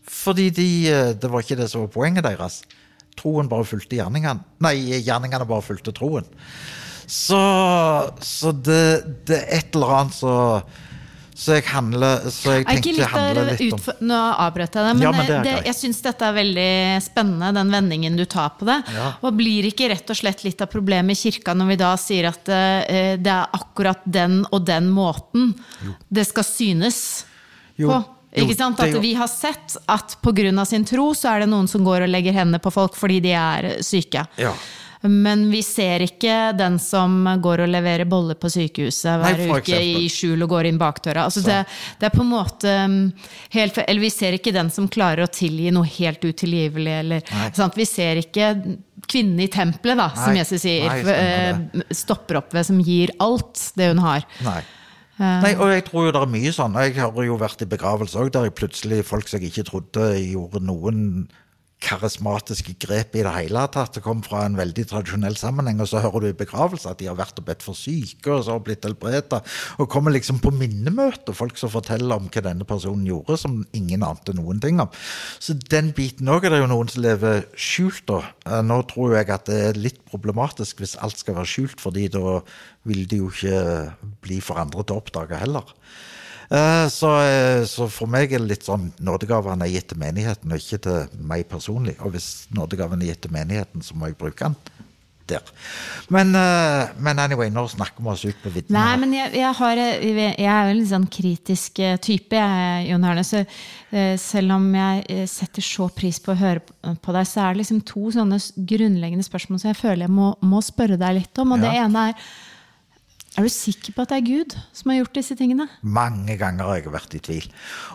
Fordi de, eh, det var ikke det som var poenget deres. Troen bare fulgte gjerningene. Nei, gjerningene bare fulgte troen. Så, så det, det er et eller annet så så jeg handler Så jeg tenkte litt handle litt om Nå avbrøt jeg det, men, Ja, men det det, jeg syns dette er veldig spennende, den vendingen du tar på det. Ja. Og blir ikke rett og slett litt av problemet i kirka når vi da sier at eh, det er akkurat den og den måten det skal synes Jo, på? Ikke sant? At vi har sett at pga. sin tro så er det noen som går og legger hendene på folk fordi de er syke. Ja. Men vi ser ikke den som går og leverer boller på sykehuset hver Nei, uke i skjul og går inn bakdøra. Altså det, det er på en måte um, helt, Eller vi ser ikke den som klarer å tilgi noe helt utilgivelig. Eller? Vi ser ikke kvinnen i tempelet, da, som Nei. Jesus sier. Nei, eh, stopper opp ved, som gir alt det hun har. Nei. Nei, og jeg tror jo det er mye sånn. Jeg har jo vært i begravelse òg, der jeg plutselig folk som jeg ikke trodde gjorde noen karismatiske grep i det hele tatt. Det kom fra en veldig tradisjonell sammenheng, og så hører du i begravelse at de har vært og bedt for syke, og så har blitt helbreda. Og kommer liksom på minnemøte, folk som forteller om hva denne personen gjorde, som ingen ante noen ting om. Så den biten òg er det jo noen som lever skjult, da. Eh, Nå tror jeg at det er litt problematisk hvis alt skal være skjult, fordi da vil det jo ikke bli for andre til å oppdage heller. Eh, Så, eh, så for meg er det litt sånn nådegavene er gitt til menigheten, og ikke til meg personlig. Og hvis nådegaven er gitt til menigheten, så må jeg bruke den der. Men, eh, men anyway, nå snakker vi oss ut på vidden. Nei, men jeg, jeg, har, jeg er jo en litt sånn kritisk type, jeg, Jon Arne. Så selv om jeg setter så pris på å høre på deg, så er det liksom to sånne grunnleggende spørsmål som jeg føler jeg må, må spørre deg litt om. Og det ene er Er du sikker på at det er Gud som har gjort disse tingene? Mange ganger har jeg vært i tvil.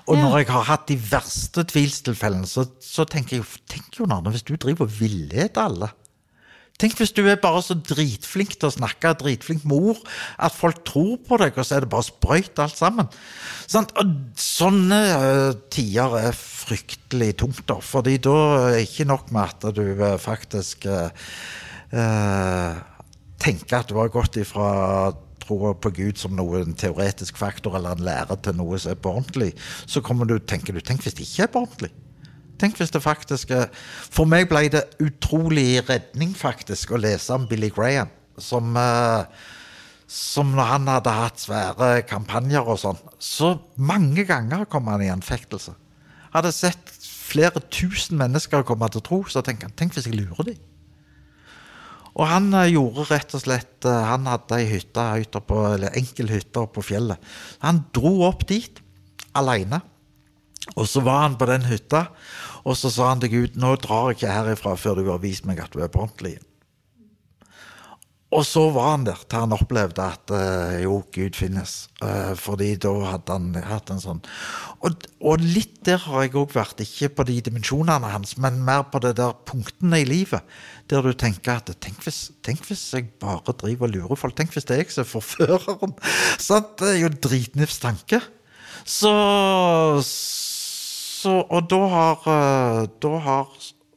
Og Ja. når jeg har hatt de verste tvilstilfellene, så, så tenker jeg Tenk jo, Arne, hvis du driver og villeder alle. Tenk hvis du er bare så dritflink til å snakke, dritflink mor, at folk tror på deg, og så er det bare sprøyt alt sammen. Sånn, Og sånne eh, tider er fryktelig tungt, da. fordi da er det ikke nok med at du eh, faktisk eh, eh, tenker at du har gått ifra troa på Gud som noen teoretisk faktor eller en lære til noe som er på ordentlig, så kommer du, tenker du tenk hvis det ikke er på ordentlig. Tenk hvis det faktisk er For meg ble det utrolig redning, faktisk, å lese om Billy Graham, som eh, som når han hadde hatt svære kampanjer og sånn, så mange ganger kom han i anfektelse. Hadde sett flere tusen mennesker komme til tro, så tenker han tenk hvis jeg lurer dem. Og han eh, gjorde rett og slett eh, Han hadde ei hytte enkel hytte oppe på fjellet. Han dro opp dit aleine. Og så var han på den hytta, og så sa han til Gud nå drar jeg ikke herifra før du har vist meg at du er på ordentlig. Og så var han der til han opplevde at uh, jo, Gud finnes. Uh, fordi da hadde han hatt en sånn Og, og litt der har jeg òg vært. Ikke på de dimensjonene hans, men mer på det der punktene i livet. Der du tenker at tenk hvis, tenk hvis jeg bare driver og lurer folk. Tenk hvis det er jeg som er forføreren. Sant? Det er jo dritnifs tanke. Så, så Og da har, eh, da har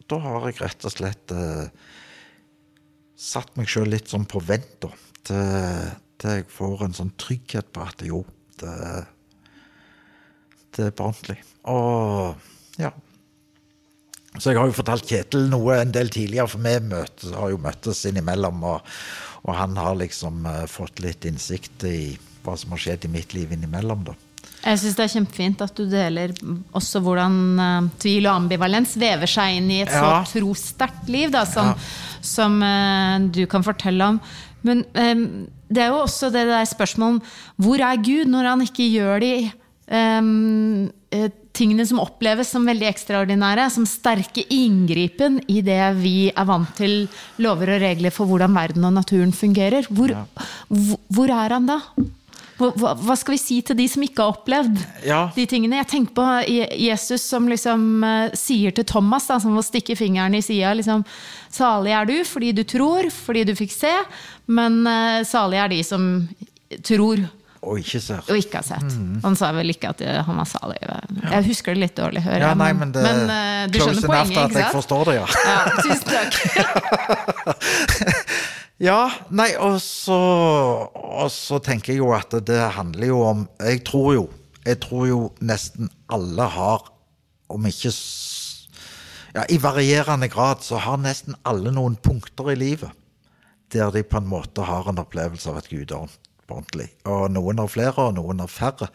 Da har jeg rett og slett eh, satt meg sjøl litt sånn på vent, da. Til, til jeg får en sånn trygghet på at jo, det, det er ordentlig. Og ja. Så jeg har jo fortalt Kjetil noe en del tidligere, for vi møtes, har jo møttes innimellom. Og, og han har liksom uh, fått litt innsikt i hva som har skjedd i mitt liv innimellom, da. Jeg syns det er kjempefint at du deler også hvordan uh, tvil og ambivalens vever seg inn i et Ja. så trossterkt liv, da, som, som uh, du kan fortelle om. Men um, det er jo også det der spørsmålet om hvor er Gud når han ikke gjør de um, tingene som oppleves som veldig ekstraordinære, som sterke inngripen i det vi er vant til lover og regler for hvordan verden og naturen fungerer. Hvor, ja. hvor er han da? Hva, hva- skal vi si til de som ikke har opplevd Ja. de tingene? Jeg tenker på Jesus som liksom eh, sier til Thomas, da, som må stikke fingeren i sida liksom, Salig er du fordi du tror, fordi du fikk se, men uh, salig er de som tror Og ikke sett. og ikke har sett. Han sa vel ikke at eh, han var salig. Jeg husker det litt dårlig, hører Ja, nei, men det eh, du skjønner poenget, til at jeg forstår det, ja. Ja, tusen takk. Ja, nei, og så, og så tenker jeg jo at det handler jo om Jeg tror jo, jeg tror jo nesten alle har om ikke ja, I varierende grad så har nesten alle noen punkter i livet der de på en måte har en opplevelse av at Gud er ordentlig. Og noen har flere, og noen har færre.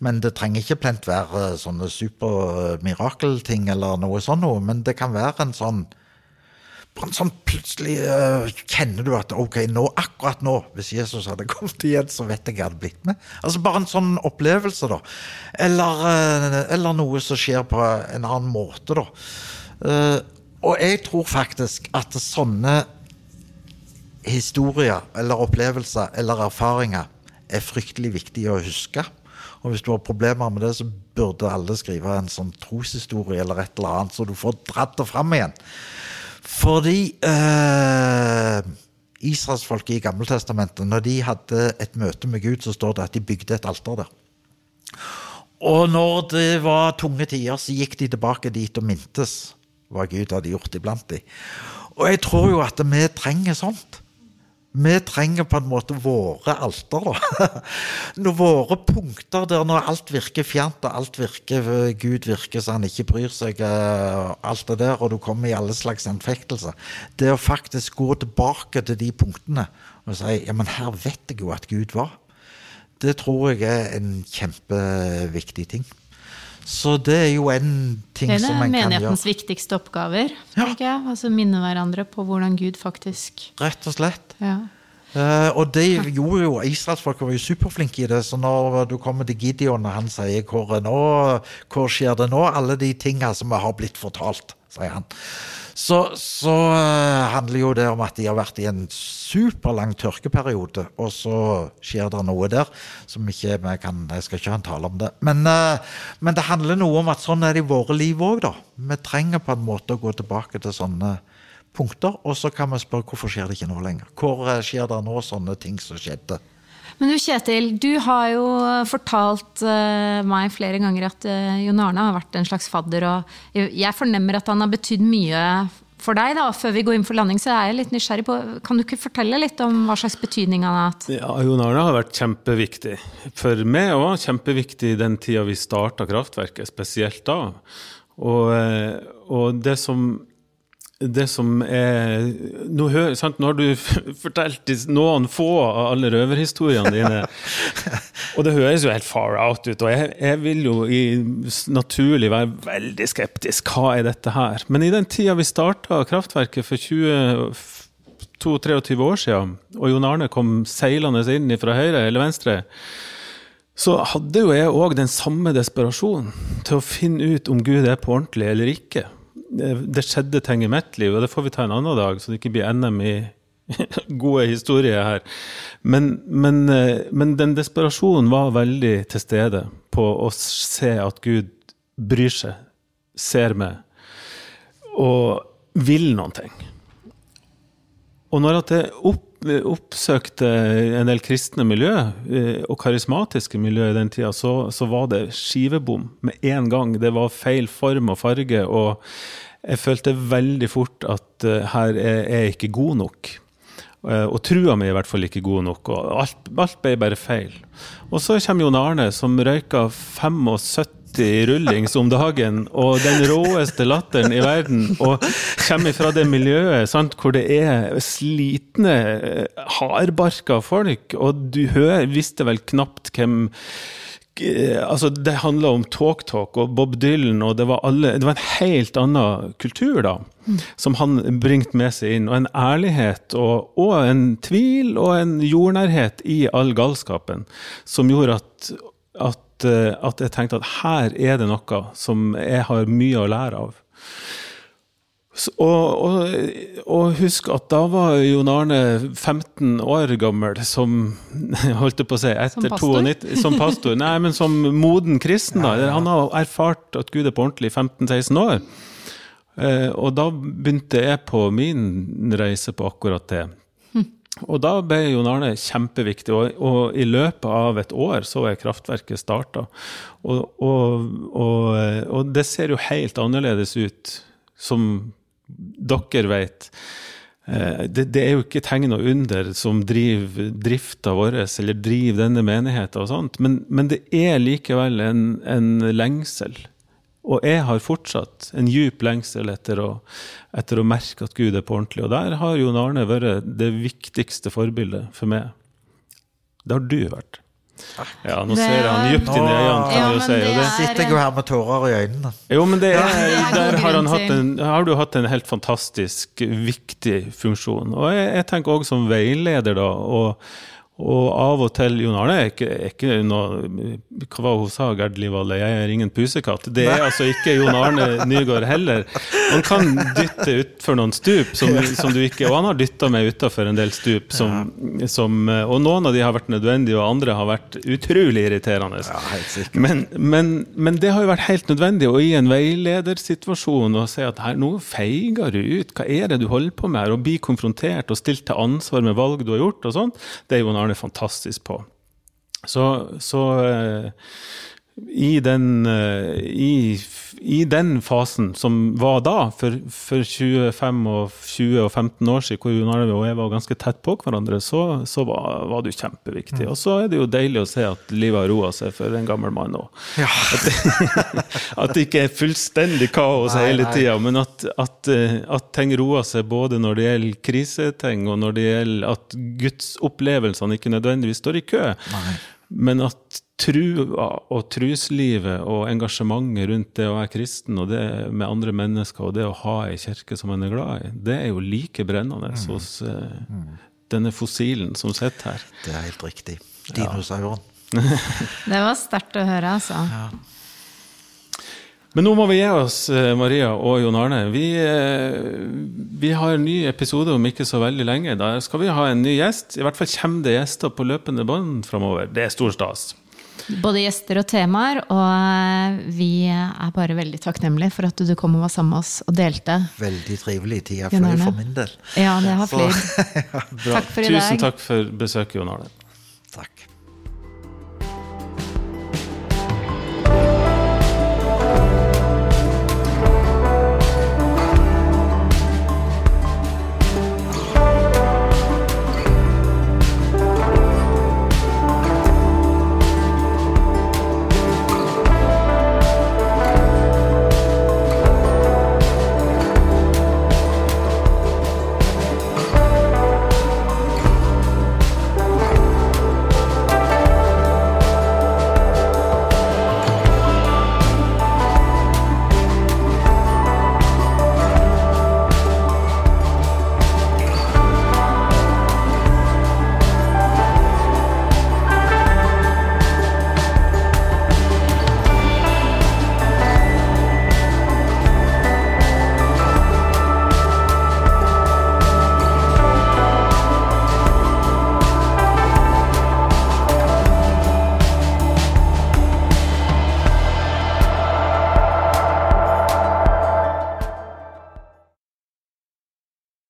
Men det trenger ikke plent være sånne supermirakelting eller noe sånt noe, men det kan være en sånn sånn plutselig uh, kjenner du at ok, nå, akkurat nå, hvis Jesus hadde kommet igjen, så vet jeg jeg hadde blitt med. Altså Bare en sånn opplevelse, da. Eller, uh, eller noe som skjer på en annen måte, da. Uh, og jeg tror faktisk at sånne historier eller opplevelser eller erfaringer er fryktelig viktig å huske. Og hvis du har problemer med det, så burde alle skrive en sånn troshistorie eller et eller annet, så du får dratt det fram igjen. Fordi eh, israelsfolket i Gammeltestamentet, når de hadde et møte med Gud, så står det at de bygde et alter der. Og når det var tunge tider, så gikk de tilbake dit og mintes hva Gud hadde gjort iblant dem. Og jeg tror jo at vi trenger sånt. Vi trenger på en måte våre alter. Når våre punkter der når alt virker fjernt, og alt virker Gud virker så han ikke bryr seg, eh, alt det der, og du kommer i alle slags anfektelser. Det å faktisk gå tilbake til de punktene og si ja, men her vet jeg jo at Gud var. Det tror jeg er en kjempeviktig ting. Så det er jo en ting som en kan gjøre. Det er menighetens viktigste oppgaver. Ja. jeg. Altså Minne hverandre på hvordan Gud faktisk Rett og slett. Ja. Uh, og det gjorde jo Israelsfolket var jo superflinke i det. Så når du kommer til Gideon og han sier hvor, nå, hvor skjer det nå? Alle de tinga som har blitt fortalt, sier han. Så, så uh, handler jo det om at de har vært i en superlang tørkeperiode, og så skjer det noe der som ikke vi kan Jeg skal ikke ha en tale om det. Men, uh, men, det handler noe om at sånn er det i våre liv òg, da. Vi trenger på en måte å gå tilbake til sånne punkter, og så kan vi spørre hvorfor skjer det ikke nå lenger? Hvor eh, skjer det nå sånne ting som skjedde? Men du Kjetil, du har jo fortalt uh, meg flere ganger at uh, Jon Arne har vært en slags fadder. og Jeg fornemmer at han har betydd mye for deg. da, Før vi går inn for landing, så er jeg litt nysgjerrig på Kan du ikke fortelle litt om hva slags betydning han har hatt? Ja, Jon Arne har vært kjempeviktig for meg, òg kjempeviktig i den tida vi starta kraftverket, spesielt da. Og, og det som det som er Nå, hører, sant, nå har du fortalt noen få av alle røverhistoriene dine. og det høres jo helt far out ut. Og jeg, jeg vil jo i, naturlig være veldig skeptisk. Hva er dette her? Men i den tida vi starta kraftverket for 22-23 år siden, og Jon Arne kom seilende inn fra høyre eller venstre, så hadde jo jeg òg den samme desperasjonen til å finne ut om Gud er på ordentlig eller ikke det skjedde ting i mitt liv, og det får vi ta en annen dag, så det ikke blir NM i gode historier her. Men, men, eh, men, den desperasjonen var veldig til stede på å se at Gud bryr seg, ser meg, og vil noen ting. Og når at jeg opp, oppsøkte en del kristne miljø, eh, og karismatiske miljø i den tida, så, så, var det skivebom med en gang. Det var feil form og farge, og jeg følte veldig fort at uh, her er jeg ikke god nok. Uh, og trua mi i hvert fall ikke god nok, og alt, alt ble bare feil. Og så kommer Jon Arne, som røyka 75 rullings om dagen og den råeste latteren i verden, og kommer fra det miljøet sant, hvor det er slitne, eh, hardbarka folk, og du hører, visste vel knapt hvem altså Det handla om Talk Talk og Bob Dylan, og det var, alle, det var en helt annen kultur da, som han bringte med seg inn. Og en ærlighet og, og, en tvil og en jordnærhet i all galskapen som gjorde at, at Eh, at, jeg tenkte at her er det noe som jeg har mye å lære av. Og, og, og, husk at da var Jon Arne 15 år gammel, som holdt på å si etter som pastor? 92, som pastor. Nei, men som moden kristen. da. Han har erfart at Gud er på ordentlig i 15-16 år. Eh, og da begynte jeg på min reise på akkurat det. Og da ble Jon Arne kjempeviktig, og, og, i løpet av et år så er kraftverket starta. Og, og, og, det ser jo helt annerledes ut, som dere vet. Eh, det, det, er jo ikke tegn og under som driver drifta vår, eller driver denne menigheten og sånt, men, men det er likevel en, en lengsel Og jeg har fortsatt en djup lengsel etter å, etter å merke at Gud er på ordentlig. Og der har Jon Arne vært det viktigste forbildet for meg. Det har du vært. Ja, nå Det- ser jeg han dypt inn i øynene, kan Ja, jeg jo si. Og det det, er- Sitter jeg jo her med tårer i øynene. jo, men det er, er der har, han grunn hatt en, har du hatt en helt fantastisk viktig funksjon. Og jeg, jeg tenker også som veileder, da, og, og av og til Jon Arne er ikke, er ikke noe Hva var hun sa, Gerd Livalle? Jeg er ingen pusekatt. Det er altså ikke Jon Arne Nygaard heller. Han kan dytte utfor noen stup, som, som du ikke Og han har dytta meg utafor en del stup, som, som Og noen av de har vært nødvendige, og andre har vært utrolig irriterende. Ja. Men, men, men det har jo vært helt nødvendig, og i en veiledersituasjon å si at her, nå feiger du ut, hva er det du holder på med? Å bli konfrontert og stilt til ansvar med valg du har gjort, og sånt, det er Jon Arne fantastisk på. Så, så eh, i, den, eh, i, i den fasen som var da, for, for 25 og 20 og 15 år siden, hvor Jon Arne og jeg var ganske tett på hverandre, så, så var, var du kjempeviktig. Og så er det jo deilig å se at livet har roa seg for en gammel mann òg. Ja. At det ikke er fullstendig kaos Nei, hele tida, men at, at, eh, at ting roer seg både når det gjelder kriseting, og når det gjelder at gudsopplevelsene ikke nødvendigvis står i kø. Nei. Men at trua og truslivet og engasjementet rundt det å være kristen og det med andre mennesker og det å ha ei kirke som en er glad i, det er jo like brennende Mm. hos eh, denne fossilen som sitter her. Det er helt riktig. Dinosauren. Det var sterkt å høre, altså. Men nå må vi gi oss, eh, Maria og Jon Arne. Vi, eh, vi har en ny episode om ikke så veldig lenge. Da skal vi ha en ny gjest. I hvert fall kommer det gjester på løpende bånd framover. Det er stor stas. Både gjester og temaer, og vi er bare veldig takknemlige for at du kom og var sammen med oss og delte. Veldig trivelig. Tida fløy for min del. Ja, det har flydd. ja, Takk for i dag. Tusen takk for besøket, Jon Arne. Takk.